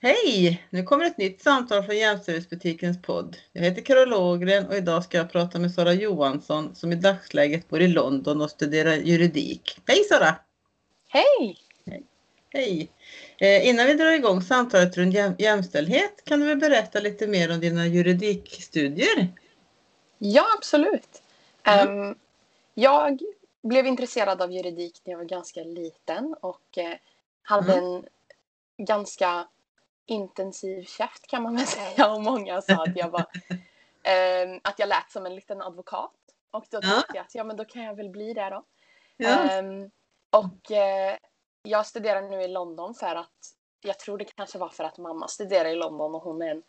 Hej! Nu kommer ett nytt samtal från Jämställdhetsbutikens podd. Jag heter Carol Ågren och idag ska jag prata med Sara Johansson som i dagsläget bor i London och studerar juridik. Hej Sara! Hej! Hej! Eh, innan vi drar igång samtalet runt jäm jämställdhet kan du väl berätta lite mer om dina juridikstudier? Ja, absolut. Mm. Ehm, jag blev intresserad av juridik när jag var ganska liten och eh, hade Mm. en ganska intensiv käft kan man väl säga och många sa att jag var ehm, att jag lät som en liten advokat och då Ja. tänkte jag att ja men då kan jag väl bli det då. Ja. Ehm, och eh, jag studerar nu i London för att jag tror det kanske var för att mamma studerar i London och hon är en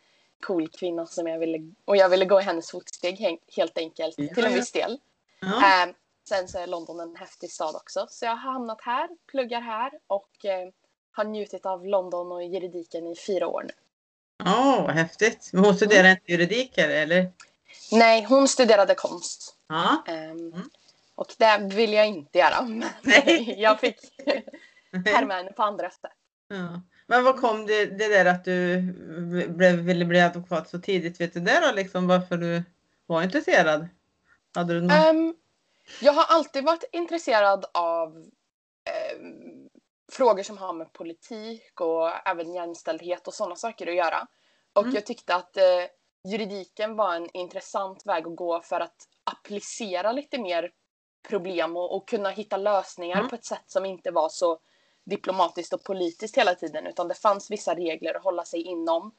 cool kvinna som jag ville och jag ville gå i hennes fotsteg he- helt enkelt Ja, till en ja. viss del. Ja. Ehm, sen så är London en häftig stad också så jag har hamnat här, pluggar här och eh, har njutit av London och juridiken i fyra år nu. Åh, vad häftigt! Men hon studerar inte juridik eller? Nej, hon studerade konst. Ja. Ehm, Mm. Och det vill jag inte göra. Nej. jag fick härma henne på andra sätt. Ja. Men vad kom det, det där att du blev, ville bli advokat så tidigt? Vet du det då liksom varför du var intresserad? Hade du någon... Ehm, jag har alltid varit intresserad av ehm, frågor som har med politik och även jämställdhet och sådana saker att göra. Och Mm. jag tyckte att eh, juridiken var en intressant väg att gå för att applicera lite mer problem och, och kunna hitta lösningar Mm. på ett sätt som inte var så diplomatiskt och politiskt hela tiden utan det fanns vissa regler att hålla sig inom.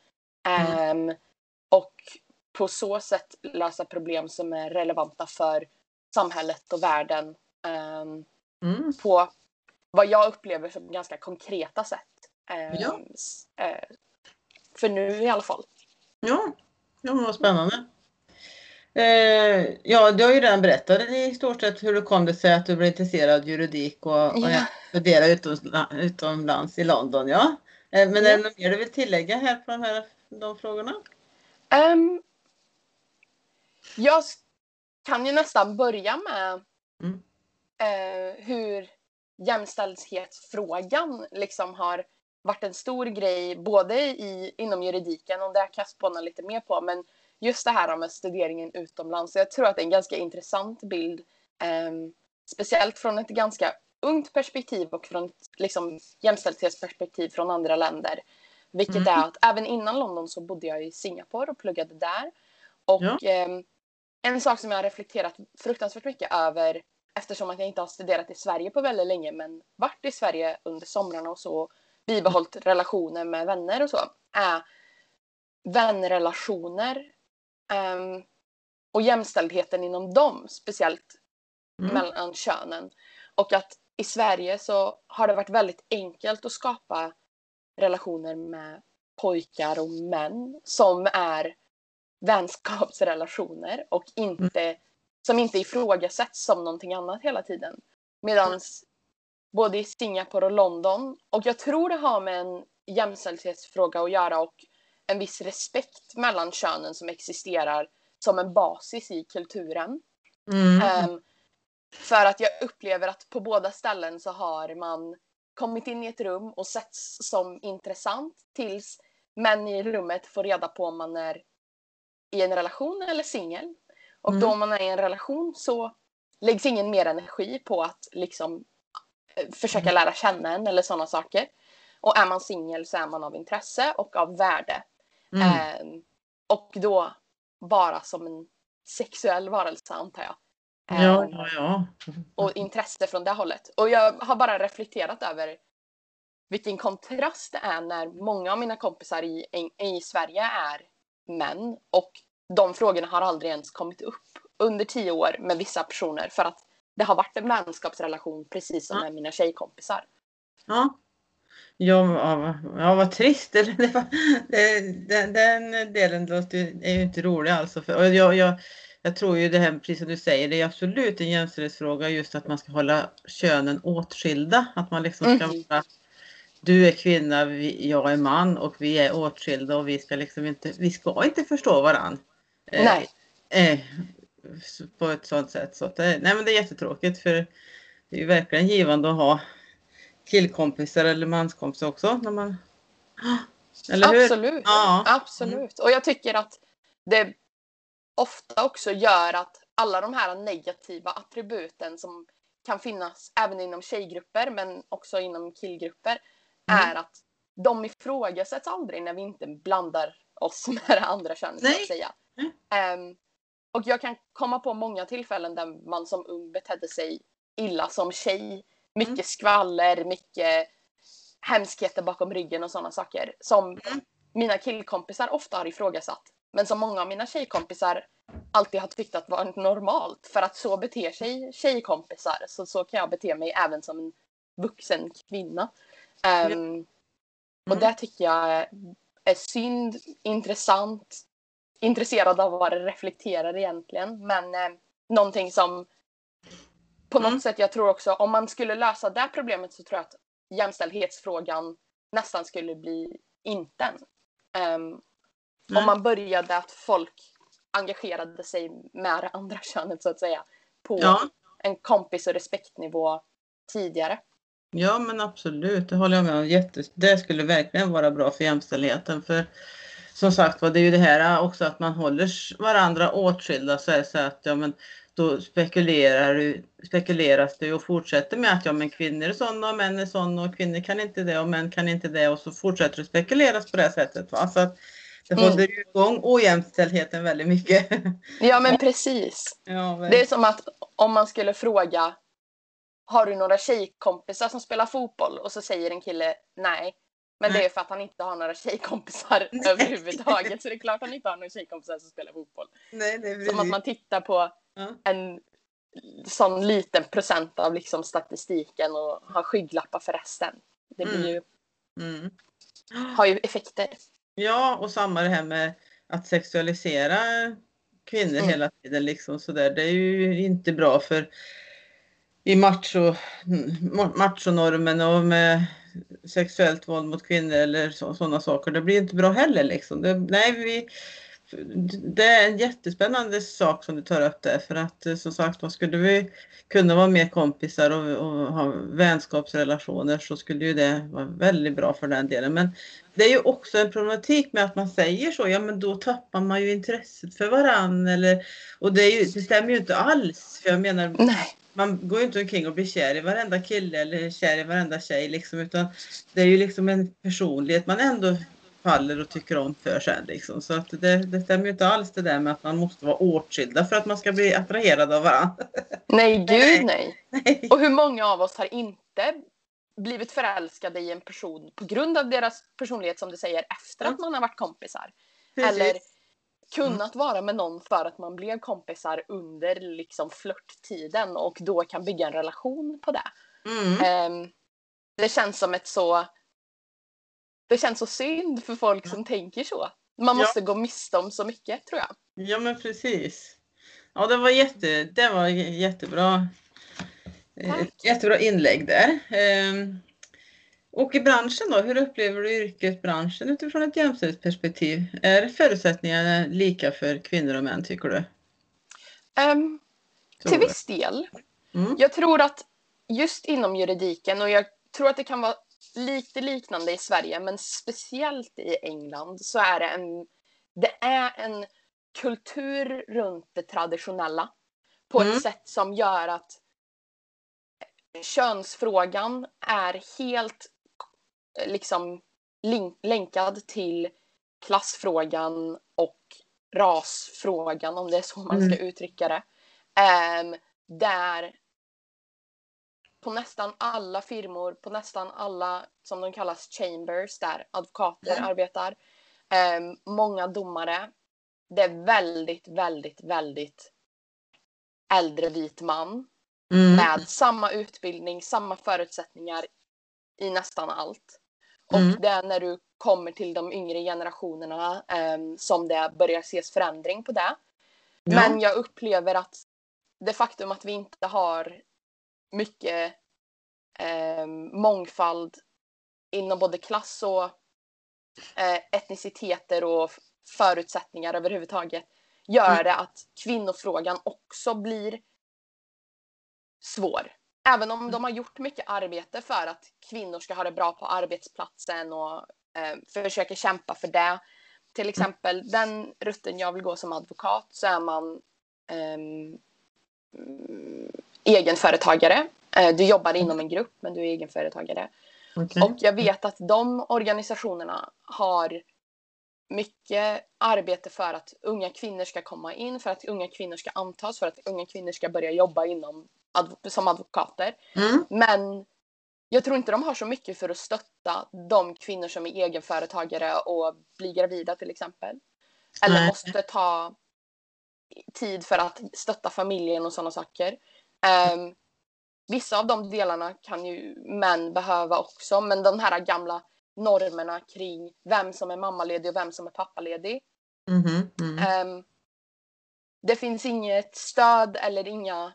Mm. Ehm, och på så sätt lösa problem som är relevanta för samhället och världen ehm, Mm. på vad jag upplever som ganska konkreta sätt. Ehm, Ja. eh, för nu i alla fall. Ja, ja men vad spännande. Eh, ja, du har ju redan berättat i stort sett hur det kom det sig att du blev intresserad av juridik och, och Ja. studerade utomlands, utomlands i London. Ja. Eh, men är Ja. det något mer du vill tillägga här på de här de frågorna? Ehm, jag kan ju nästan börja med Mm. eh, hur jämställdhetsfrågan liksom har varit en stor grej både i, inom juridiken och det kan jag spåna lite mer på men just det här med studeringen utomlands. Jag tror att det är en ganska intressant bild ehm, speciellt från ett ganska ungt perspektiv och från ett liksom, jämställdhetsperspektiv från andra länder. Vilket Mm. är att även innan London så bodde jag i Singapore och pluggade där. Och Ja. ehm, en sak som jag har reflekterat fruktansvärt mycket över eftersom att jag inte har studerat i Sverige på väldigt länge men varit i Sverige under somrarna och så bibehållit relationer med vänner och så är vänrelationer ehm, och jämställdheten inom dem, speciellt Mm. mellan könen. Och att i Sverige så har det varit väldigt enkelt att skapa relationer med pojkar och män som är vänskapsrelationer och inte, som inte ifrågasätts som någonting annat hela tiden. Medan både i Singapore och London, och jag tror det har med en jämställdhetsfråga att göra och en viss respekt mellan könen som existerar som en basis i kulturen. Mm. Ehm, för att jag upplever att på båda ställen så har man kommit in i ett rum och setts som intressant tills män i rummet får reda på om man är i en relation eller singel. Och då Mm. om man är i en relation så läggs ingen mer energi på att liksom eh, försöka lära känna en eller sådana saker. Och är man singel så är man av intresse och av värde. Mm. Ehm, och då bara som en sexuell varelse antar jag. Ja, Ehm, ja, ja. och intresse från det hållet. Och jag har bara reflekterat över vilken kontrast det är när många av mina kompisar i, i Sverige är män och de frågorna har aldrig ens kommit upp under tio år med vissa personer för att det har varit en vänskapsrelation precis som Ja. med mina tjejkompisar. Ja. Ja, ja, vad trist. Den, den delen låter ju, är ju inte rolig alltså. För, jag, jag, jag tror ju det här, precis som du säger, det är absolut en jämställdhetsfråga just att man ska hålla könen åtskilda. Att man liksom ska Mhm. vara, du är kvinna, vi, jag är man och vi är åtskilda och vi ska liksom inte, vi ska inte förstå varann. Eh, Nej. Eh, på ett sådant sätt. Så att det, nej men det är jättetråkigt för det är ju verkligen givande att ha killkompisar eller manskompisar också. När man... Eller hur? Absolut. Ja. Absolut. Och jag tycker att det ofta också gör att alla de här negativa attributen som kan finnas även inom tjejgrupper men också inom killgrupper Mm. är att de ifrågasätts aldrig när vi inte blandar oss med det andra könet Nej. att säga. Ehm, och jag kan komma på många tillfällen där man som ung betedde sig illa som tjej. Mycket Mm. skvaller, mycket hemskheter bakom ryggen och sådana saker som Mm. mina killkompisar ofta har ifrågasatt. Men som många av mina tjejkompisar alltid har tyckt att var normalt. För att så beter sig tjejkompisar. Så, så kan jag bete mig även som en vuxen kvinna. Och Mm. det tycker jag är synd, intressant, intresserad av vad det reflekterar egentligen. Men eh, någonting som på något Mm. sätt jag tror också om man skulle lösa det problemet så tror jag att jämställdhetsfrågan nästan skulle bli inten. Ehm, Om Mm. man började att folk engagerade sig med det andra könet så att säga på Ja. en kompis och respektnivå tidigare. Ja men absolut, det håller jag med om. Jätte, det skulle verkligen vara bra för jämställdheten. För som sagt var, det är ju det här också att man håller varandra åtskilda så är det så att ja men då spekulerar, du- spekuleras det och fortsätter med att ja men kvinnor är sådana och män är sådana och kvinnor kan inte det och män kan inte det och så fortsätter det spekuleras på det sättet. Va? Så att det Mm. håller ju igång ojämställdheten väldigt mycket. Ja men precis. ja, men, Det är som att om man skulle fråga Har du några tjejkompisar som spelar fotboll? Och så säger en kille nej. Men det Nej. är för att han inte har några tjejkompisar Nej. överhuvudtaget. Så det är klart han inte har några tjejkompisar som spelar fotboll. nej, är Som att man tittar på Ja. en sån liten procent av liksom statistiken och har skygglappar för resten. Det blir ju, Mm. har ju effekter. Ja, och samma det här med att sexualisera kvinnor Mm. hela tiden liksom sådär. Det är ju inte bra för i macho, machonormen och med sexuellt våld mot kvinnor eller sådana saker. Det blir inte bra heller liksom. Det, nej, vi, det är en jättespännande sak som du tar upp där för att eh, som sagt vad skulle vi kunna vara mer kompisar och, och ha vänskapsrelationer så skulle ju det vara väldigt bra för den delen. Men det är ju också en problematik med att man säger så, ja men då tappar man ju intresset för varann eller och det, är ju, det stämmer ju inte alls. För jag menar, Nej man går ju inte omkring och blir kär i varenda kille eller kär i varenda tjej liksom utan det är ju liksom en personlighet man ändå faller och tycker om för sen liksom. Så att det, det stämmer ju inte alls det där med att man måste vara åtskilda för att man ska bli attraherad av varandra. Nej, gud Nej. nej. Och hur många av oss har inte blivit förälskade i en person på grund av deras personlighet som du säger efter Ja. att man har varit kompisar. Precis. Eller kunnat vara med någon för att man blev kompisar under liksom flörttiden och då kan bygga en relation på det. Mm. Ehm, det känns som ett så... Det känns så synd för folk som tänker så. Man Ja. måste gå miste om så mycket tror jag. Ja men precis. Ja det var, jätte, det var jättebra. Tack. Jättebra inlägg där. Ehm, Och i branschen då, hur upplever du yrkesbranschen utifrån ett jämställdhetsperspektiv? Är förutsättningarna lika för kvinnor och män tycker du? Tror till viss del. Mm. Jag tror att just inom juridiken och jag tror att det kan vara lite liknande i Sverige men speciellt i England så är det en, det är en kultur runt det traditionella på Mm. ett sätt som gör att könsfrågan är helt liksom link- länkad till klassfrågan och rasfrågan om det är så man ska uttrycka det. Ehm, där på nästan alla firmor, på nästan alla som de kallas chambers där advokater Mm. arbetar, ehm, många domare. Det är väldigt, väldigt, väldigt äldre vit man Mm. med samma utbildning, samma förutsättningar i nästan allt. Och Mm. det är när du kommer till de yngre generationerna ehm, som det börjar ses förändring på det. Ja. Men jag upplever att det faktum att vi inte har mycket eh, mångfald inom både klass och eh, etniciteter och förutsättningar överhuvudtaget gör Mm. det att kvinnofrågan också blir svår. Även om de har gjort mycket arbete för att kvinnor ska ha det bra på arbetsplatsen och eh, försöker kämpa för det. Till exempel den rutten jag vill gå som advokat så är man um, egenföretagare. Uh, du jobbar inom en grupp men du är egenföretagare. Okay. Och jag vet att de organisationerna har mycket arbete för att unga kvinnor ska komma in, för att unga kvinnor ska antas, för att unga kvinnor ska börja jobba inom, som advokater. Mm. Men jag tror inte de har så mycket för att stötta de kvinnor som är egenföretagare och blir gravida till exempel. Eller Nej. måste ta tid för att stötta familjen och sådana saker. Um, vissa av de delarna kan ju män behöva också, men de här gamla normerna kring vem som är mammaledig och vem som är pappaledig. Mm, mm. Um, det finns inget stöd eller inga,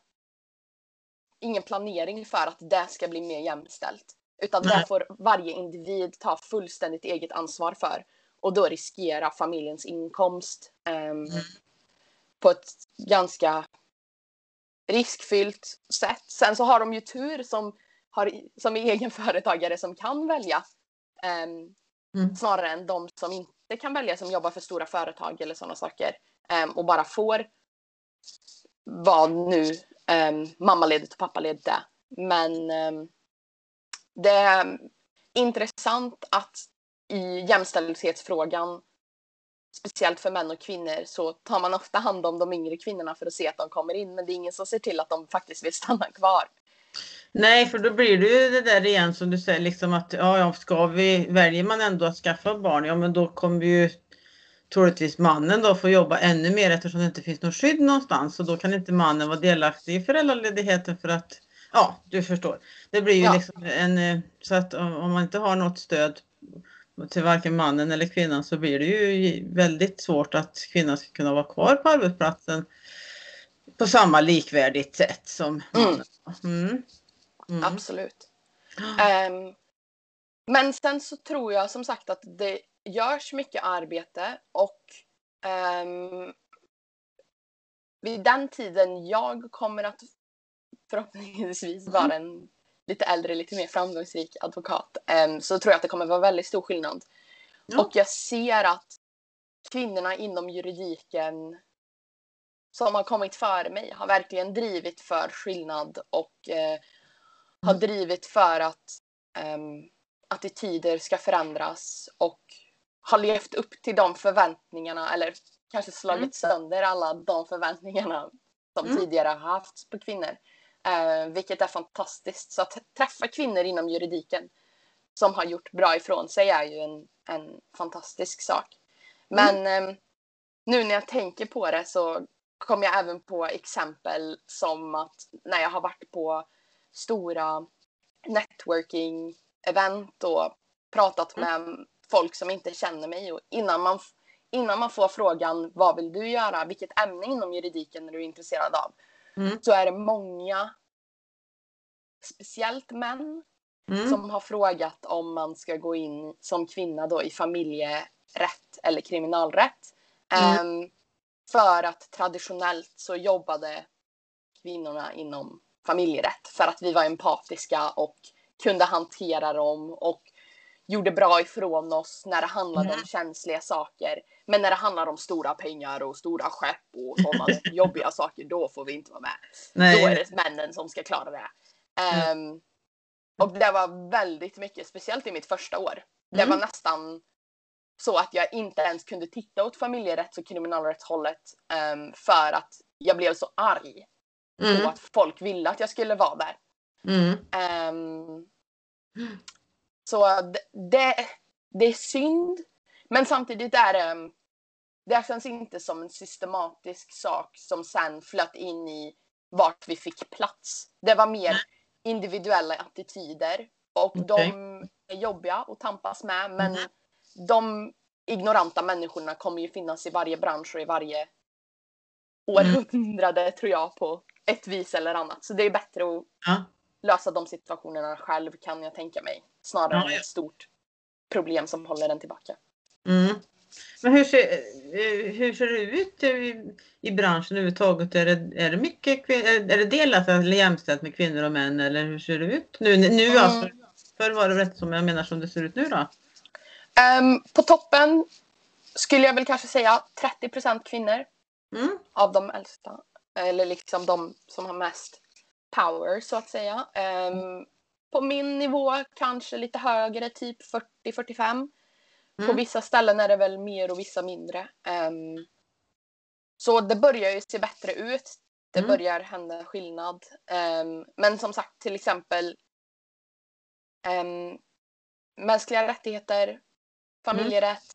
ingen planering för att det ska bli mer jämställt. Utan Nej. det får varje individ ta fullständigt eget ansvar för. Och då riskera familjens inkomst um, på ett ganska riskfyllt sätt. Sen så har de ju tur som, har, som är egenföretagare som kan välja Um, mm. Snarare än de som inte kan välja, som jobbar för stora företag eller sådana saker. Um, och bara får vara nu Ehm, um, mammaledigt och pappaledigt är. Men um, det är intressant att i jämställdhetsfrågan, speciellt för män och kvinnor, så tar man ofta hand om de yngre kvinnorna för att se att de kommer in. Men det är ingen som ser till att de faktiskt vill stanna kvar. Nej, för då blir det ju det där igen som du säger, liksom att ja, ja, ska vi, väljer man ändå att skaffa barn, ja men då kommer ju troligtvis mannen då få jobba ännu mer eftersom det inte finns något skydd någonstans och då kan inte mannen vara delaktig i föräldraledigheten för att, ja du förstår. Det blir ju ja. liksom en, så att om man inte har något stöd till varken mannen eller kvinnan så blir det ju väldigt svårt att kvinnan ska kunna vara kvar på arbetsplatsen på samma likvärdigt sätt som mannen. Mm. Mm. Mm. Absolut. Um, men sen så tror jag som sagt att det görs mycket arbete och um, vid den tiden jag kommer att förhoppningsvis vara en lite äldre, lite mer framgångsrik advokat um, så tror jag att det kommer vara väldigt stor skillnad. Ja. Och jag ser att kvinnorna inom juridiken som har kommit före mig har verkligen drivit för skillnad och eh, har mm. drivit för att um, attityder ska förändras och har levt upp till de förväntningarna eller kanske slagit mm. sönder alla de förväntningarna som mm. tidigare har haft på kvinnor. Uh, vilket är fantastiskt. Så att träffa kvinnor inom juridiken som har gjort bra ifrån sig är ju en, en fantastisk sak. Men mm. um, nu när jag tänker på det så kommer jag även på exempel som att när jag har varit på stora networking-event och pratat mm. med folk som inte känner mig. Och innan, man, innan man får frågan vad vill du göra, vilket ämne inom juridiken är du intresserad av, mm. så är det många, speciellt män, mm. som har frågat om man ska gå in som kvinna då i familjerätt eller kriminalrätt. Um, för att traditionellt så jobbade kvinnorna inom familjerätt för att vi var empatiska och kunde hantera dem och gjorde bra ifrån oss när det handlade mm. om känsliga saker. Men när det handlar om stora pengar och stora skepp och sådana jobbiga saker, då får vi inte vara med. Nej. Då är det männen som ska klara det. Mm. Um, och det var väldigt mycket, speciellt i mitt första år. Det mm. var nästan så att jag inte ens kunde titta åt familjerätts och kriminalrättshållet um, för att jag blev så arg mm. på att folk ville att jag skulle vara där. Um, så det, det är synd, men samtidigt är det det känns inte som en systematisk sak som sen flöt in i vart vi fick plats. Det var mer individuella attityder och okay. de är jobbiga att tampas med men mm. de ignoranta människorna kommer ju finnas i varje bransch och i varje århundrade mm. tror jag på ett vis eller annat. Så det är bättre att ja. lösa de situationerna själv kan jag tänka mig. Snarare ja, ja. än ett stort problem som håller den tillbaka. Mm. Men hur ser, eh, hur ser det ut i, i branschen överhuvudtaget? Är det, är det mycket är det delat eller jämställt med kvinnor och män eller hur ser det ut? Nu, nu mm. alltså, förr var det rätt som jag menar som det ser ut nu då? Ehm, på toppen skulle jag väl kanske säga 30% kvinnor Mm. av de äldsta. Eller liksom de som har mest power så att säga. Ehm, på min nivå kanske lite högre, typ 40-45. På Mm. vissa ställen är det väl mer och vissa mindre. Ehm, så det börjar ju se bättre ut. Det Mm. börjar hända skillnad. Ehm, men som sagt, till exempel um, mänskliga rättigheter, familjerätt,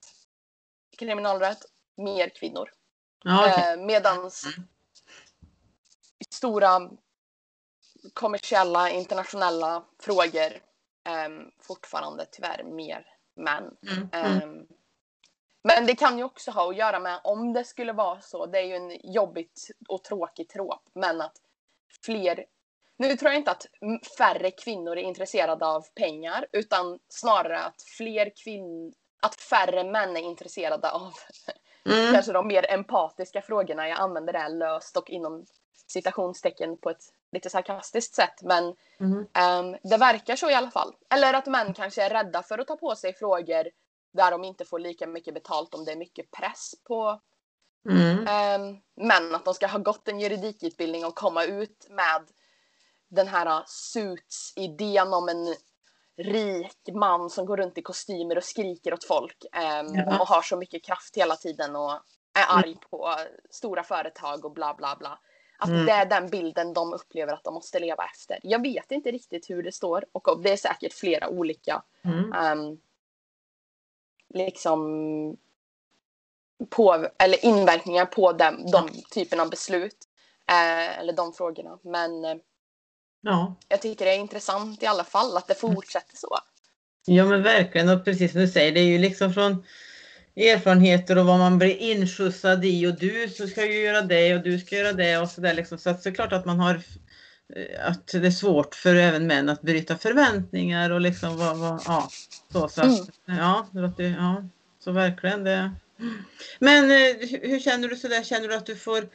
kriminalrätt, mer kvinnor. Ja, okej. Eh, medans Mm. stora kommersiella internationella frågor ehm, fortfarande tyvärr mer män. Mm. Ehm, men det kan ju också ha att göra med om det skulle vara så. Det är ju en jobbigt och tråkig tråp. Men att fler... Nu tror jag inte att färre kvinnor är intresserade av pengar. Utan snarare att fler kvinn... Att färre män är intresserade av Mm. kanske de mer empatiska frågorna. Jag använder det här löst och inom citationstecken på ett lite sarkastiskt sätt. Men Mm. Ehm, det verkar så i alla fall. Eller att män kanske är rädda för att ta på sig frågor där de inte får lika mycket betalt om det är mycket press på Mm. um, män. Att de ska ha gått en juridikutbildning och komma ut med den här suits-idén om en rik man som går runt i kostymer och skriker åt folk ehm, Ja. och har så mycket kraft hela tiden och är arg på stora företag och bla bla bla. Att Mm. det är den bilden de upplever att de måste leva efter. Jag vet inte riktigt hur det står och det är säkert flera olika Mm. ehm, liksom på, eller inverkningar på dem, de typen av beslut. Eh, eller de frågorna. Men eh, Ja. jag tycker det är intressant i alla fall att det fortsätter så. ja, men verkligen. Och precis som du säger, det är ju liksom från erfarenheter och vad man blir inskjutsad i och du så ska ju göra det och du ska göra det och sådär liksom. Så att det är klart att man har eh, att det är svårt för även män att bryta förväntningar och liksom vad, vad ja, så, så att, ja, det ja, så verkligen det. Men eh, hur känner du sådär? Känner du att du får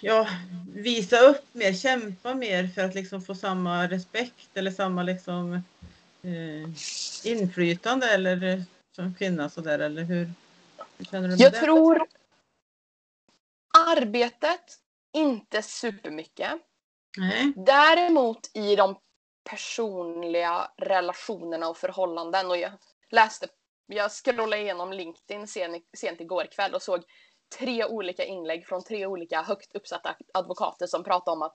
ja, visa upp mer, kämpa mer för att liksom få samma respekt eller samma liksom eh, inflytande eller som kvinna sådär eller hur, hur känner du med Jag det? tror arbetet inte supermycket. Nej. Däremot i de personliga relationerna och förhållanden. Och jag läste, jag scrollade igenom LinkedIn sen, sent igår kväll och såg tre olika inlägg från tre olika högt uppsatta advokater som pratade om att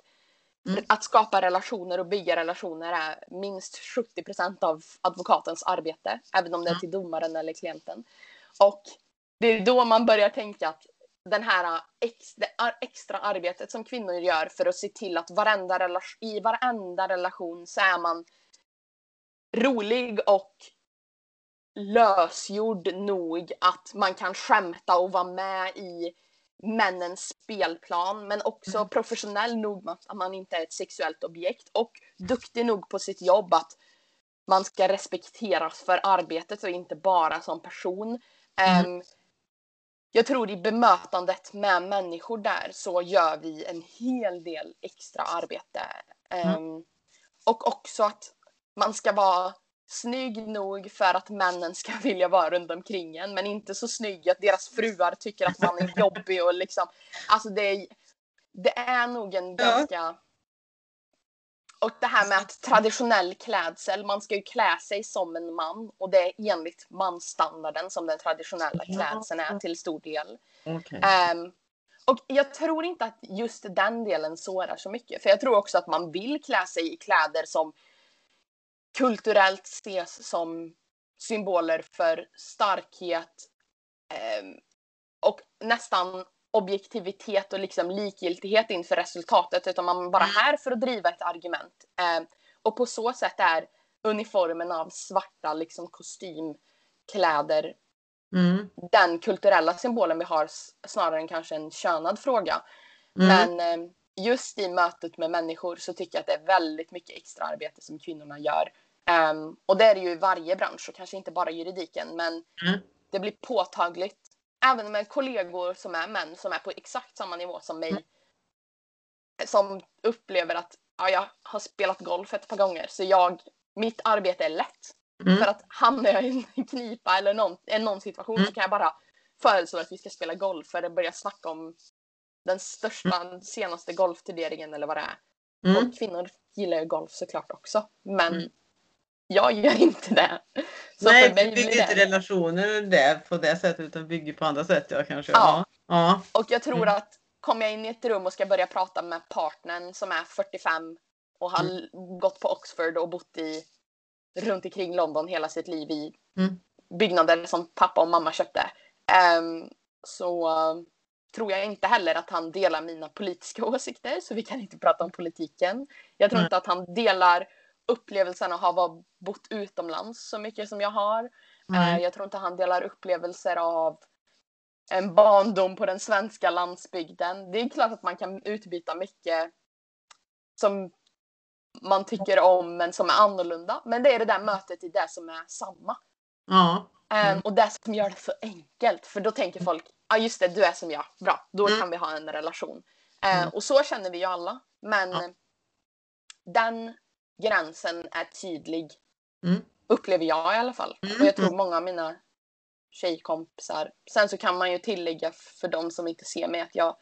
Mm. att skapa relationer och bygga relationer är minst 70% av advokatens arbete. Även om det är till domaren eller klienten. Och det är då man börjar tänka att den här ex, det extra arbetet som kvinnor gör för att se till att varenda relation, i varenda relation så är man rolig och lösgjord nog att man kan skämta och vara med i männens spelplan men också Mm. professionell nog med att man inte är ett sexuellt objekt och duktig nog på sitt jobb att man ska respekteras för arbetet och inte bara som person. Mm. Ehm, jag tror i bemötandet med människor där så gör vi en hel del extra arbete. Ehm, Och också att man ska vara snygg nog för att männen ska vilja vara runt omkring en men inte så snygg att deras fruar tycker att man är jobbig och liksom alltså det är, det är nog en Ja. ganska och det här med att traditionell klädsel, man ska ju klä sig som en man och det är enligt mansstandarden som den traditionella klädseln är till stor del. Okej. Ehm, och jag tror inte att just den delen sårar så mycket. För jag tror också att man vill klä sig i kläder som kulturellt ses som symboler för starkhet ehm, och nästan objektivitet och liksom likgiltighet inför resultatet. Utan man är bara Mm. här för att driva ett argument. Ehm, och på så sätt är uniformen av svarta liksom kostymkläder Mm. den kulturella symbolen vi har snarare än kanske en könad fråga. Mm. Men eh, just i mötet med människor så tycker jag att det är väldigt mycket extra arbete som kvinnorna gör. Ehm, och det är det ju i varje bransch och kanske inte bara juridiken men Mm. det blir påtagligt även med kollegor som är män som är på exakt samma nivå som mig. Mm. Som upplever att ja, jag har spelat golf ett par gånger så jag, mitt arbete är lätt. Mm. För att hamnar jag i en knipa eller någon, någon situation Mm. så kan jag bara föreslå att vi ska spela golf eller börja snacka om den största, senaste golfturneringen eller vad det är. Mm. Och kvinnor gillar ju golf såklart också. Men Mm. Jag gör inte det. Så Nej, för mig bygger inte relationer där på det sättet utan bygger på andra sätt ja kanske. Ja. Ja. Och jag tror Mm. att kommer jag in i ett rum och ska börja prata med partnern som är 45 och har Mm. gått på Oxford och bott i runt omkring London hela sitt liv i Mm. byggnader som pappa och mamma köpte. ehm, så eh, tror jag inte heller att han delar mina politiska åsikter så vi kan inte prata om politiken. Jag tror inte att han delar upplevelsen av att ha bott utomlands så mycket som jag har. Eh, Jag tror inte han delar upplevelser av en barndom på den svenska landsbygden. Det är klart att man kan utbyta mycket som man tycker om men som är annorlunda. Men det är det där mötet i det som är samma. Ja. Eh, Mm. Och det som gör det så enkelt. För då tänker folk, ja ah, just det, du är som jag. Bra, då Mm. kan vi ha en relation. Eh, Mm. Och så känner vi ju alla. Men Ja. den gränsen är tydlig Mm. Upplever jag i alla fall. Mm, Och jag tror mm. många av mina tjejkompisar. Sen så kan man ju tillägga för de som inte ser mig att jag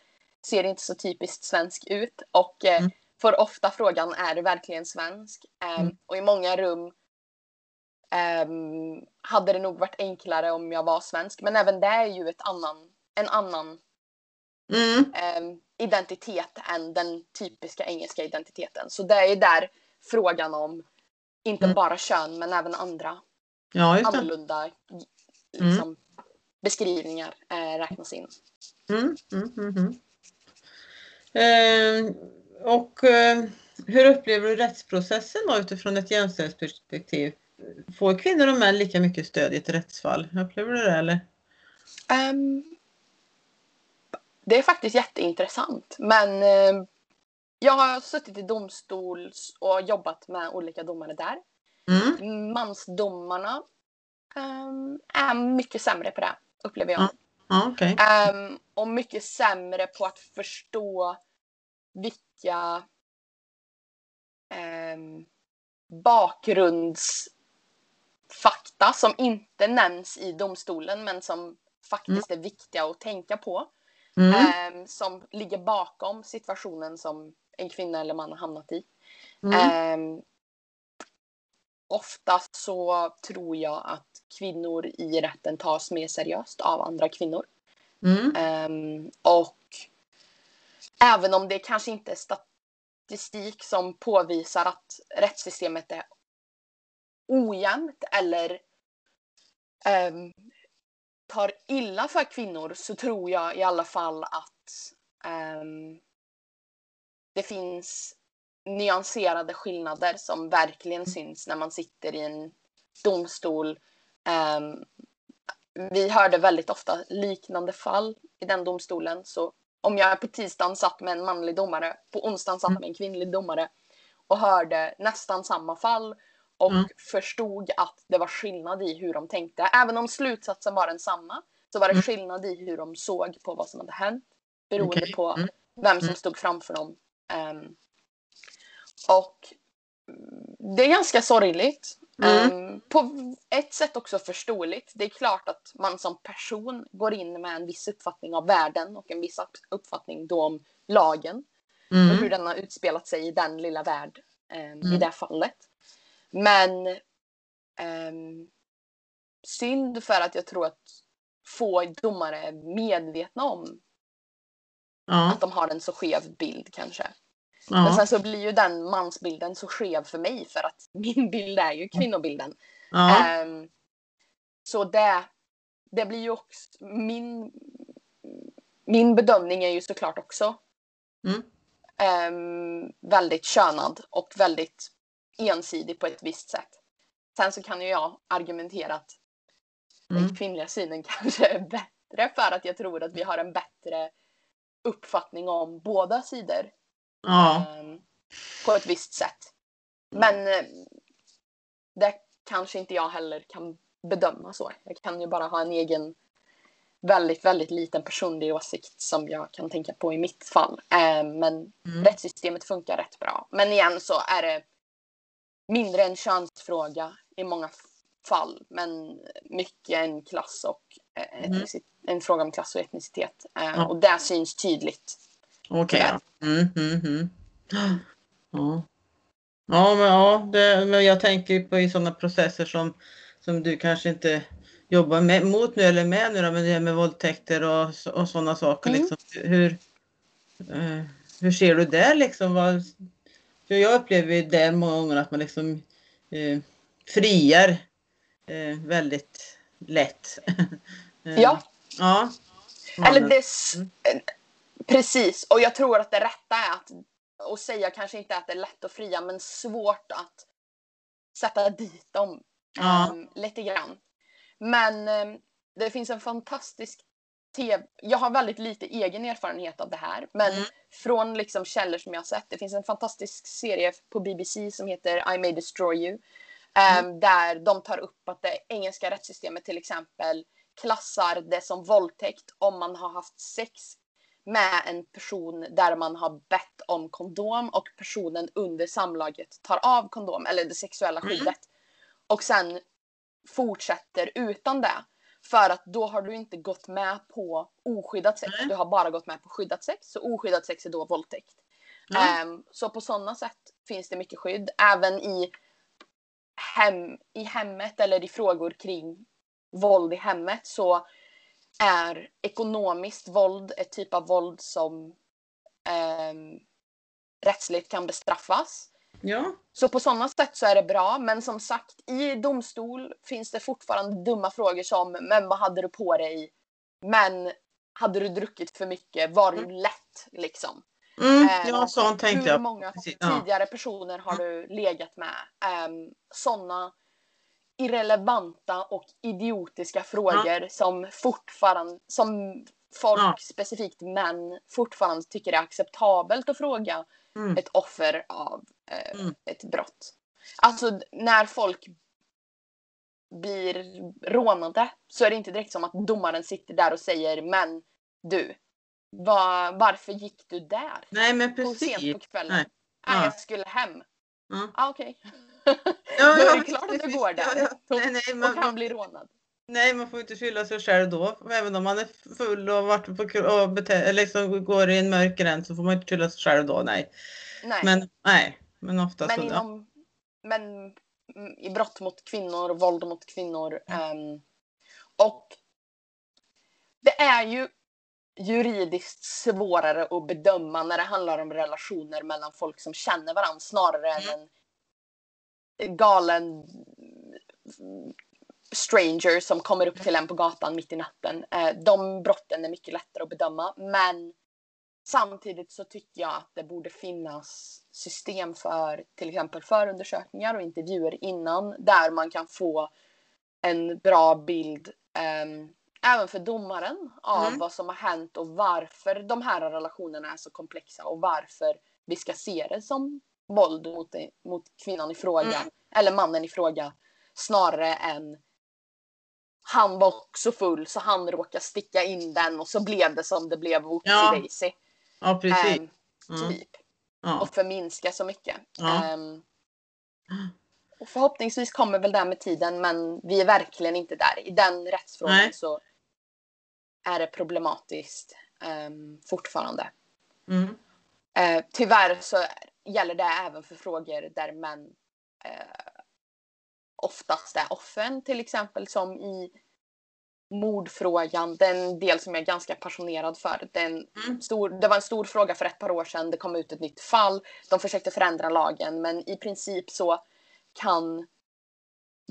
ser inte så typiskt svensk ut. Och eh, Mm. får ofta frågan, är du verkligen svensk? Mm. Och i många rum ehm, hade det nog varit enklare om jag var svensk. Men även det är ju ett annan, en annan ehm, identitet än den typiska engelska identiteten. Så det är där frågan om inte Mm. bara kön men även andra Ja, just det. annorlunda liksom, beskrivningar eh, räknas in. Mm. Mm. Mm. Mm. Eh, och eh, hur upplever du rättsprocessen då utifrån ett jämställdhetsperspektiv? Får kvinnor och män lika mycket stöd i ett rättsfall? Upplever du det eller? Ehm, det är faktiskt jätteintressant. Men eh, jag har suttit i domstol och jobbat med olika domare där. Mm. Mansdomarna ehm, är mycket sämre på det, upplever jag. Ja. Ja, okej. Ehm, och mycket sämre på att förstå vilka um, bakgrundsfakta som inte nämns i domstolen men som faktiskt är viktiga att tänka på. Mm. ehm, som ligger bakom situationen som en kvinna eller man har hamnat i. Mm. Ehm, ofta så tror jag att kvinnor i rätten tas mer seriöst av andra kvinnor. Mm. Ehm, och även om det kanske inte är statistik som påvisar att rättssystemet är ojämnt eller ehm, tar illa för kvinnor så tror jag i alla fall att ehm, det finns nyanserade skillnader som verkligen syns när man sitter i en domstol. Ehm, vi hörde väldigt ofta liknande fall i den domstolen. Så om jag på tisdagen satt med en manlig domare, på onsdagen satt med en kvinnlig domare och hörde nästan samma fall och Mm. förstod att det var skillnad i hur de tänkte. Även om slutsatsen var densamma så var det Mm. skillnad i hur de såg på vad som hade hänt beroende Okej. på Mm. vem som Mm. stod framför dem. Ehm, och mm, det är ganska sorgligt. Mm. Ehm, på ett sätt också förståeligt. Det är klart att man som person går in med en viss uppfattning av världen och en viss upp- uppfattning då om lagen och hur Mm. den har utspelat sig i den lilla värld ehm, i Mm. det fallet. Men ehm, synd för att jag tror att få domare är medvetna om Ja. att de har en så skev bild kanske. Men Ja. sen så blir ju den mansbilden så skev för mig för att min bild är ju kvinnobilden. Ja. Ehm, så det, det blir ju också min, min bedömning är ju såklart också Mm. ehm, väldigt könad och väldigt ensidig på ett visst sätt. Sen så kan ju jag argumentera att den Mm. kvinnliga synen kanske är bättre för att jag tror att vi har en bättre uppfattning om båda sidor Ja. ehm, på ett visst sätt. Men eh, det kanske inte jag heller kan bedöma så. Jag kan ju bara ha en egen väldigt, väldigt liten personlig åsikt som jag kan tänka på i mitt fall. Ehm, men Mm. rättssystemet funkar rätt bra. Men igen så är det mindre en könsfråga i många fall, men mycket en klass och Mm. en fråga om klass och etnicitet. Eh, Ja. Och det syns tydligt. Okej. Ja. Mm, mm, mm. Ja. Ja, men, ja det, men jag tänker på i sådana processer som, som du kanske inte jobbar med, mot nu eller med nu då, men det här med våldtäkter och, och sådana saker. Mm. Liksom. Hur, eh, hur ser du det liksom? Vad, för jag upplever ju det många gånger att man liksom eh, friar väldigt lätt. Eh, Ja, Ja. eller det... Mm. eh, Precis, och jag tror att det rätta är att, att säga kanske inte att det är lätt att fria, men svårt att sätta dit dem Ja. ehm, lite grann. Men ehm, det finns en fantastisk tv. Jag har väldigt lite egen erfarenhet av det här, men Mm. från liksom källor som jag har sett. Det finns en fantastisk serie på BBC som heter I may destroy you. Ehm, Mm. Där de tar upp att det engelska rättssystemet till exempel klassar det som våldtäkt om man har haft sex med en person där man har bett om kondom och personen under samlaget tar av kondom eller det sexuella Mm. skyddet. Och sen fortsätter utan det. För att då har du inte gått med på oskyddat sex. Nej. Du har bara gått med på skyddat sex. Så oskyddat sex är då våldtäkt. Ja. Ehm, så på sådana sätt finns det mycket skydd. Även i, hem, i hemmet eller i frågor kring våld i hemmet så är ekonomiskt våld ett typ av våld som ehm, rättsligt kan bestraffas. ja. Så på sådana sätt så är det bra. Men som sagt, i domstol finns det fortfarande dumma frågor som Men vad hade du på dig? Men hade du druckit för mycket? Var du lätt? Liksom. Mm, Eh, ja, sånt tänkte Hur jag. många Precis, ja. tidigare personer har du legat med? Um, Sådana irrelevanta och idiotiska frågor som fortfarande, som folk, Ja. specifikt män, fortfarande tycker är acceptabelt att fråga Mm. ett offer av eh, Mm. ett brott. Alltså när folk blir rånade så är det inte direkt som att domaren sitter där och säger men du, va, varför gick du där? Nej, men På sent precis. på kvällen. Nej. Nej, Ja. jag skulle hem. Ja. Ah, okej. Ja, är ja, det klart att du går där. Ja, ja. Nej, nej, man, och kan man, bli rånad. nej, man får inte skylla sig själv då. Även om man är full och, varit på, och bete, liksom går i en mörk gräns så får man inte skylla sig själv då. Nej. Nej. Men, nej. men ofta Men så. inom, men mm, i brott mot kvinnor, våld mot kvinnor. ehm, och det är ju juridiskt svårare att bedöma när det handlar om relationer mellan folk som känner varandra snarare än Mm. en galen stranger som kommer upp till en på gatan mitt i natten. Eh, De brotten är mycket lättare att bedöma men Samtidigt så tycker jag att det borde finnas system för till exempel förundersökningar och intervjuer innan där man kan få en bra bild ehm, även för domaren av Mm. vad som har hänt och varför de här relationerna är så komplexa och varför vi ska se det som våld mot, mot kvinnan i fråga Mm. eller mannen i fråga snarare än han var också full så han råkade sticka in den och så blev det som det blev whoopsie Ja. daisy. Ja, precis. Mm. typ. Ja. Och förminska så mycket. Ja. Ehm, och förhoppningsvis kommer väl det med tiden men vi är verkligen inte där. I den rättsfrågan Nej. så är det problematiskt ehm, fortfarande. Mm. Eh, tyvärr så gäller det även för frågor där män eh, oftast är offren. Till exempel som i mordfrågan. Den del som jag är ganska passionerad för. Den Mm. stor, det var en stor fråga för ett par år sedan. Det kom ut ett nytt fall. De försökte förändra lagen men i princip så kan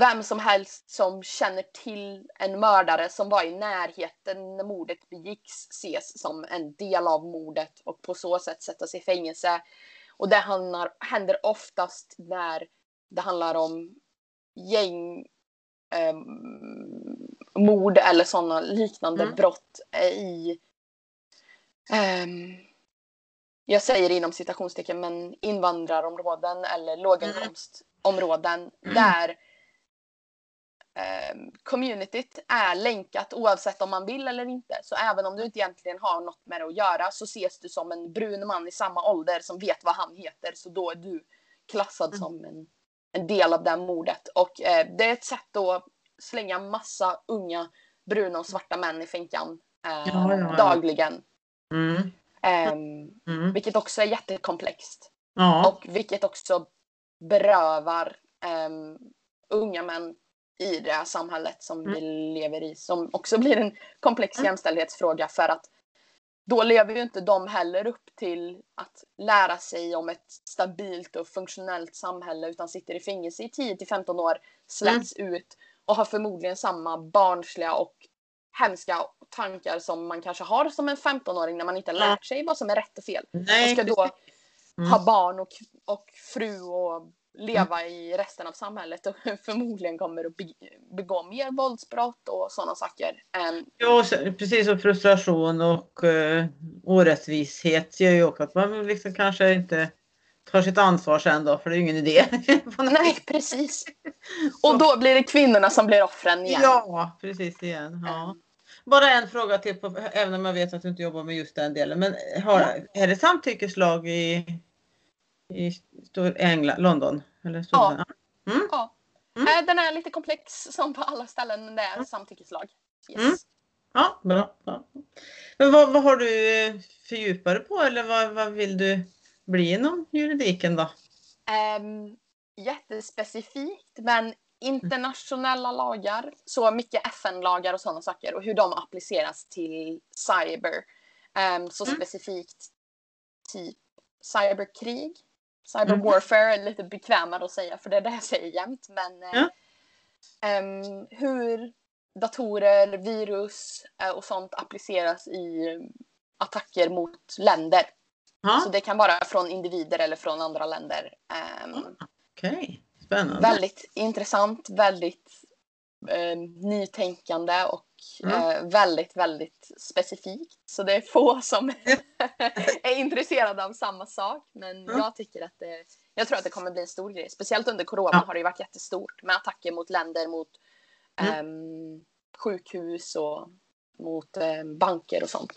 vem som helst som känner till en mördare som var i närheten när mordet begicks ses som en del av mordet och på så sätt sättas i fängelse. Och det handlar, händer oftast när det handlar om gäng ehm, mord eller sådana liknande Mm. brott eh, i ehm, jag säger inom citationstecken men invandrarområden eller låginkomstområden Mm. där ehm, communityt är länkat oavsett om man vill eller inte. Så även om du inte egentligen har något med det att göra så ses du som en brun man i samma ålder som vet vad han heter. Så då är du klassad Mm. som en en del av det mordet. Och eh, det är ett sätt att slänga massa unga bruna och svarta män i finkan eh, Ja, ja, ja. dagligen. Mm. Ehm, Mm. vilket också är jättekomplext. Och vilket också berövar ehm, unga män i det här samhället som Mm. vi lever i. Som också blir en komplex Mm. jämställdhetsfråga för att då lever ju inte de heller upp till att lära sig om ett stabilt och funktionellt samhälle utan sitter i fängelse i 10 till 15 år, släpps ut och har förmodligen samma barnsliga och hemska tankar som man kanske har som en 15-åring när man inte har lärt sig vad som är rätt och fel. Och Nej, ska då precis. Mm. ha barn och, och fru och leva i resten av samhället och förmodligen kommer att be, begå mer våldsbrott och sådana saker. Ehm, Ja, och precis som frustration och uh, orättvishet gör ju också att man liksom kanske inte tar sitt ansvar sen då, för det är ju ingen idé. Nej, precis. Och då blir det kvinnorna som blir offren igen. Ja, precis igen. Ja. Ehm, Bara en fråga till, på, även om jag vet att du inte jobbar med just den delen. Men har, är det samtyckeslag i, i England, London? Eller Storbritannien? ja. Mm. Eh, Den är lite komplex som på alla ställen, men det är samtyckeslag. Yes. Mm. Ja, bra. Ja. Men vad, vad har du eh, fördjupat dig på eller vad, vad vill du bli inom juridiken då? Um, jättespecifikt, men internationella lagar, så mycket FN-lagar och sådana saker och hur de appliceras till cyber. Ehm, så Mm. specifikt typ cyberkrig, cyber Mhm. warfare är lite bekvämare att säga för det är det jag säger jämt. Men eh, Ja. ehm, hur datorer, virus eh, och sånt appliceras i attacker mot länder. Ja, Så det kan vara från individer eller från andra länder. Ehm, okej. Spännande. väldigt intressant, väldigt eh, nytänkande och Mm. eh, väldigt, väldigt specifikt. Så det är få som är intresserade av samma sak. Men Mm. jag tycker att det, jag tror att det kommer bli en stor grej. Speciellt under corona Ja. har det varit jättestort med attacker mot länder, mot ehm, sjukhus och mot eh, banker och sånt.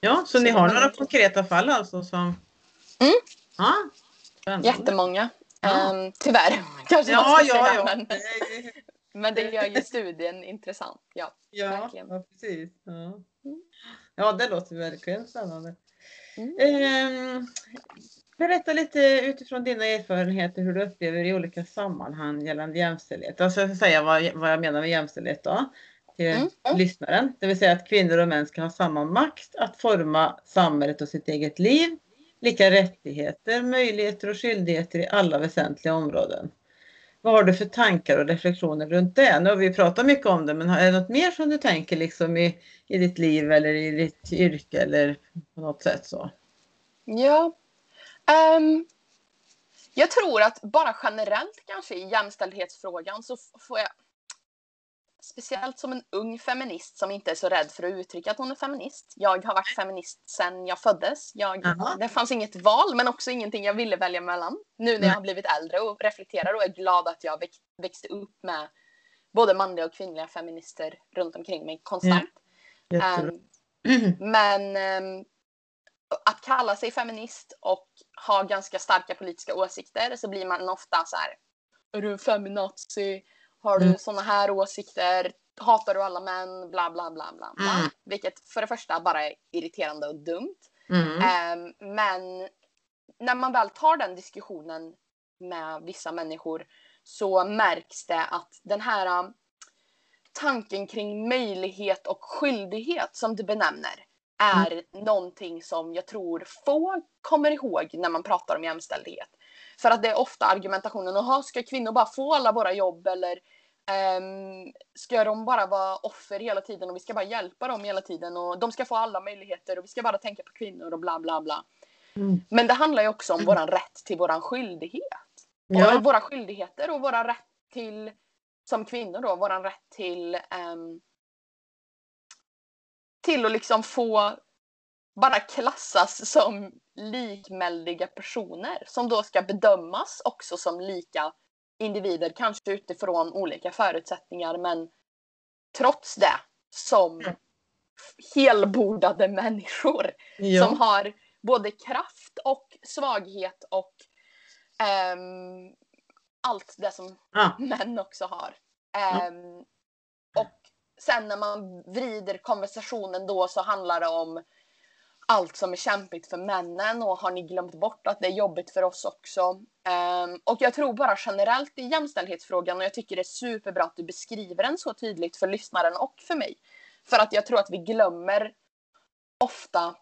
Ja, så Så ni har några konkreta fall alltså som... Mm. Ja, spännande. Jättemånga. Ja. Ehm, tyvärr, kanske man Ja, ska ja, säga. ja. Men, men det gör ju studien intressant. Ja. Ja, Verkligen. ja precis. Ja. Mm. ja, det låter verkligen spännande. Mm. Ehm, berätta lite utifrån dina erfarenheter hur du upplever i olika sammanhang gällande jämställdhet. Alltså jag ska säga vad, vad jag menar med jämställdhet då till Mm. lyssnaren. Det vill säga att kvinnor och män ska ha samma makt att forma samhället och sitt eget liv. Lika rättigheter, möjligheter och skyldigheter i alla väsentliga områden. Vad har du för tankar och reflektioner runt det? Nu har vi pratat mycket om det, men är det något mer som du tänker liksom i, i ditt liv eller i ditt yrke eller på något sätt så? Ja. Um, jag tror att bara generellt kanske i jämställdhetsfrågan så får jag Speciellt som en ung feminist som inte är så rädd för att uttrycka att hon är feminist. Jag har varit feminist sedan jag föddes. Jag, det fanns inget val men också ingenting jag ville välja mellan. Nu när jag har blivit äldre och reflekterar och är glad att jag väx, växte upp med både manliga och kvinnliga feminister runt omkring mig konstant. Jättebra. Ehm, men ehm, att kalla sig feminist och ha ganska starka politiska åsikter så blir man ofta så här. Är du en feminazi? Har du Mm. såna här åsikter? Hatar du alla män? Bla bla bla bla. bla. Mm. Vilket för det första bara är irriterande och dumt. Mm. Ehm, men när man väl tar den diskussionen med vissa människor så märks det att den här um, tanken kring möjlighet och skyldighet som du benämner är någonting som jag tror få kommer ihåg när man pratar om jämställdhet. För att det är ofta argumentationen, jaha ska kvinnor bara få alla våra jobb eller ehm, ska de bara vara offer hela tiden och vi ska bara hjälpa dem hela tiden och de ska få alla möjligheter och vi ska bara tänka på kvinnor och bla bla bla. Mm. Men det handlar ju också om våran rätt till våran skyldighet. Ja. Och våra skyldigheter och våra rätt till, som kvinnor då, våran rätt till ehm, till att liksom få bara klassas som likmäldiga personer som då ska bedömas också som lika individer, kanske utifrån olika förutsättningar men trots det som Mm. helbordade människor Ja. som har både kraft och svaghet och ehm, allt det som Ja. män också har. Ehm, och sen när man vrider konversationen då så handlar det om allt som är kämpigt för männen och har ni glömt bort att det är jobbigt för oss också? Ehm, och jag tror bara generellt i jämställdhetsfrågan och jag tycker det är superbra att du beskriver den så tydligt för lyssnaren och för mig. För att jag tror att vi glömmer ofta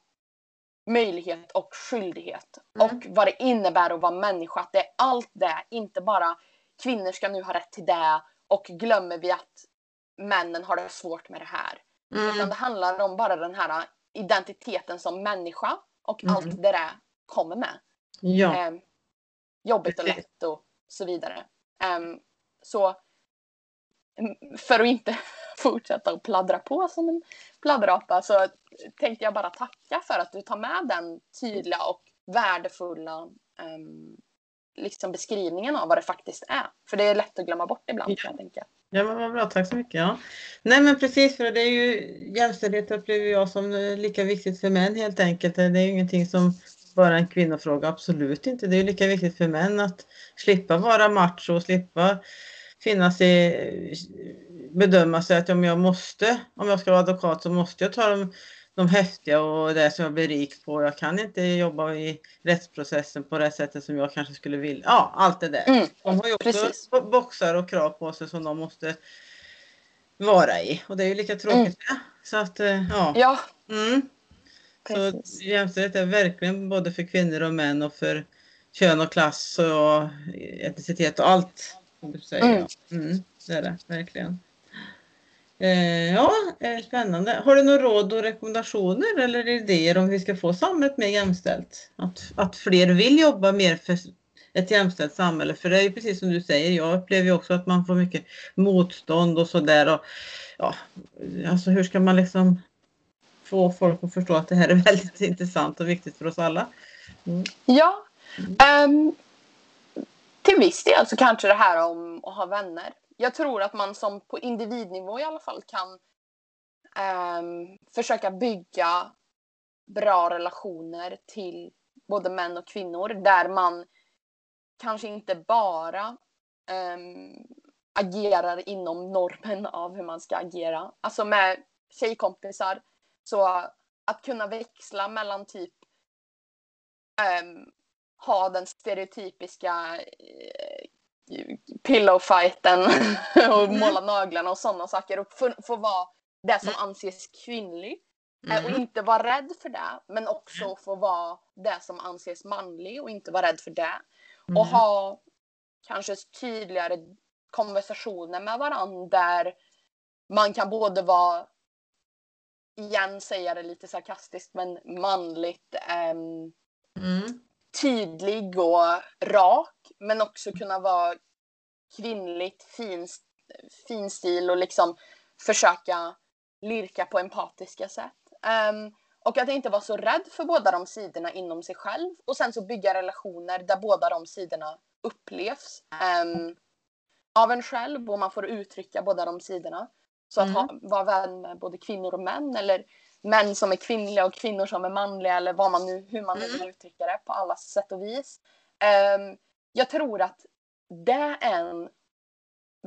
möjlighet och skyldighet Mm. och vad det innebär att vara människa. Att det är allt det, inte bara kvinnor ska nu ha rätt till det och glömmer vi att männen har det svårt med det här. Utan Mm. det handlar om bara den här identiteten som människa och Mm. allt det där kommer med. Ja. Ehm, jobbigt och lätt och så vidare. Ehm, så mm, för att inte fortsätta att pladdra på som en pladdrapa så tänkte jag bara tacka för att du tar med den tydliga och värdefulla ehm, liksom beskrivningen av vad det faktiskt är. För det är lätt att glömma bort ibland Ja. jag tänka. Ja men vad bra, tack så mycket. Ja. Nej men precis för det är ju jämställdhet upplever jag som eh, lika viktigt för män helt enkelt. Det är ju ingenting som bara är en kvinnofråga, absolut inte. Det är ju lika viktigt för män att slippa vara macho och slippa finnas i, eh, bedöma sig att om jag måste, om jag ska vara advokat så måste jag ta de, de häftiga och det som jag blir rik på. Jag kan inte jobba i rättsprocessen på det sättet som jag kanske skulle vilja. Ja, allt det där. Mm, De har ju också Precis. bo- boxar och krav på sig som de måste vara i. Och det är ju lika tråkigt det. Så att, eh, ja. Ja, Mm. Så jämställdhet är verkligen både för kvinnor och män och för kön och klass och etnicitet och allt. Mm. Mm, det är det verkligen. Eh, ja, eh, spännande. Har du några råd och rekommendationer eller idéer om hur vi ska få samhället mer jämställt? Att, att fler vill jobba mer för ett jämställt samhälle. För det är ju precis som du säger, jag upplever ju också att man får mycket motstånd och sådär. Ja, alltså hur ska man liksom få folk att förstå att det här är väldigt intressant och viktigt för oss alla? Mm. Ja. Um, till viss del så kanske det här om att ha vänner. Jag tror att man som på individnivå i alla fall kan um, försöka bygga bra relationer till både män och kvinnor där man kanske inte bara um, agerar inom normen av hur man ska agera. Alltså med tjejkompisar. Så att kunna växla mellan typ um, ha den stereotypiska eh, pillowfighten och Mm. måla naglarna och sådana saker och få, vara det som anses kvinnlig. Eh, Och Mm. inte vara rädd för det, men också få vara det som anses manlig och inte vara rädd för det. Och Mm. ha kanske tydligare konversationer med varandra där man kan både vara, igen säga det lite sarkastiskt, men manligt ehm, Mm. tydlig och rak, men också kunna vara kvinnligt, fin, fin stil och liksom försöka lirka på empatiska sätt. Ehm, och att inte vara så rädd för båda de sidorna inom sig själv och sen så bygga relationer där båda de sidorna upplevs ehm, av en själv och man får uttrycka båda de sidorna. Så att ha, vara vän med både kvinnor och män eller män som är kvinnliga och kvinnor som är manliga eller vad man nu, hur man nu vill uttrycka det på alla sätt och vis. Ehm, jag tror att det är en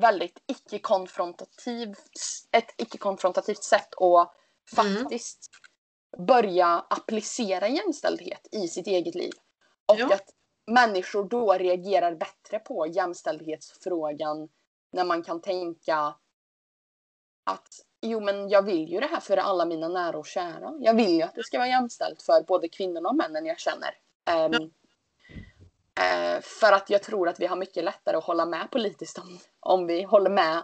väldigt icke-konfrontativ, ett icke-konfrontativt sätt att Mm. faktiskt börja applicera jämställdhet i sitt eget liv. Och Ja. att människor då reagerar bättre på jämställdhetsfrågan när man kan tänka att jo men jag vill ju det här för alla mina nära och kära. Jag vill ju att det ska vara jämställt för både kvinnorna och männen jag känner. Ehm, eh, för att jag tror att vi har mycket lättare att hålla med politiskt om, om vi håller med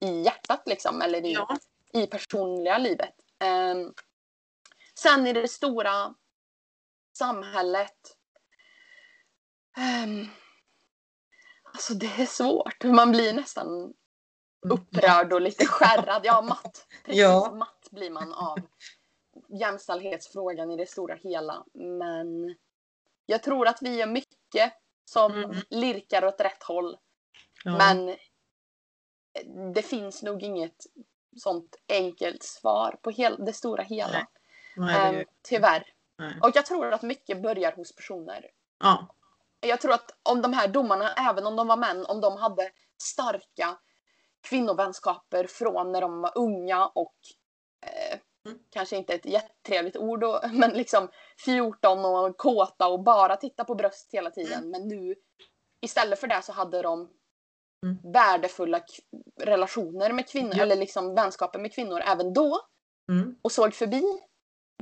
i hjärtat liksom, eller i, Ja. i personliga livet. Ehm, sen i det stora samhället. ehm, alltså det är svårt. Man blir nästan upprörd och lite skärrad. Ja, matt. Precis, Ja. matt blir man av jämställdhetsfrågan i det stora hela. Men jag tror att vi gör mycket som Mm. lirkar åt rätt håll. Ja. Men det finns nog inget sånt enkelt svar på hel, det stora hela. Nej, Nej, ju- tyvärr. nej. Och jag tror att mycket börjar hos personer. Ja. jag tror att om de här domarna, även om de var män, om de hade starka kvinnovänskaper från när de var unga och eh. Kanske inte ett jättetrevligt ord då, men liksom 14 och kåta och bara titta på bröst hela tiden. Men nu istället för det så hade de Mm. värdefulla relationer med kvinnor Ja. eller liksom vänskaper med kvinnor även då Mm. och såg förbi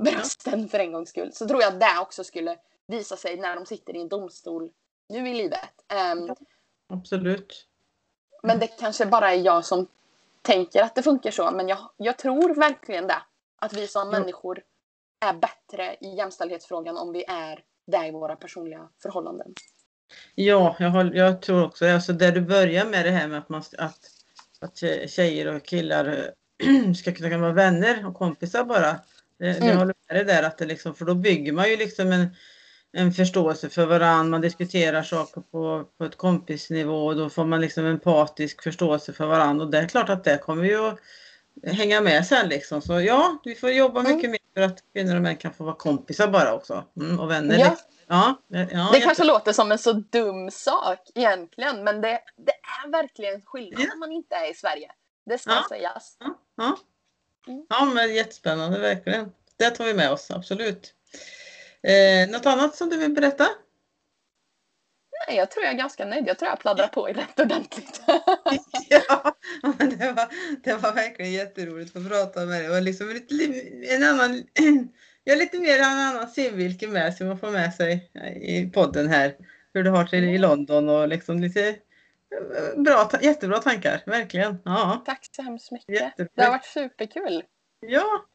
brösten för en gångs skull så tror jag att det också skulle visa sig när de sitter i en domstol nu i livet. Ja. Absolut. men det kanske bara är jag som tänker att det funkar så. Men jag, jag tror verkligen det. Att vi som människor är bättre i jämställdhetsfrågan om vi är där i våra personliga förhållanden. Ja, jag, håller, jag tror också alltså där du börjar med det här med att, man, att, att tje- tjejer och killar ska kunna vara vänner och kompisar bara. Jag Mm. håller med dig där att det liksom, för då bygger man ju liksom en, en förståelse för varandra, man diskuterar saker på, på ett kompisnivå och då får man liksom empatisk förståelse för varandra och det är klart att det kommer ju att hänga med sen liksom. Så ja, vi får jobba Mm. mycket mer för att kvinnor och män kan få vara kompisar bara också. Mm, och vänner. Ja. liksom. Ja, ja, Det jätte- kanske låter som en så dum sak egentligen. Men det, det är verkligen skillnad Ja. när man inte är i Sverige. Det ska Ja. sägas. Ja, ja. Mm. ja men jättespännande verkligen. Det tar vi med oss, absolut. Eh, något annat som du vill berätta? Nej, jag tror jag är ganska nöjd. Jag tror jag pladdrar på rätt ordentligt. ja, men det var, det var verkligen jätteroligt att få prata med dig. Och liksom lite, en annan, lite mer en annan synvinkel med som man får med sig i podden här. Hur du har till i London och liksom lite eh, bra, jättebra tankar, verkligen. Ja, Tack så hemskt mycket. Jätteroligt. Det har varit superkul. ja.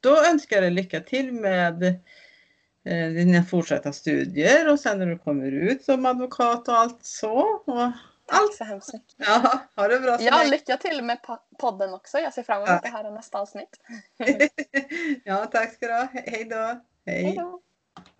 Då önskar jag dig lycka till med dina fortsatta studier och sen när du kommer ut som advokat och allt så. Och allt. så hemskt mycket. Ja, ha det bra Ja, lycka till med po- podden också. Jag ser fram emot Ja. det här nästa avsnitt. ja, tack ska du ha. He- Hej då. Hej då!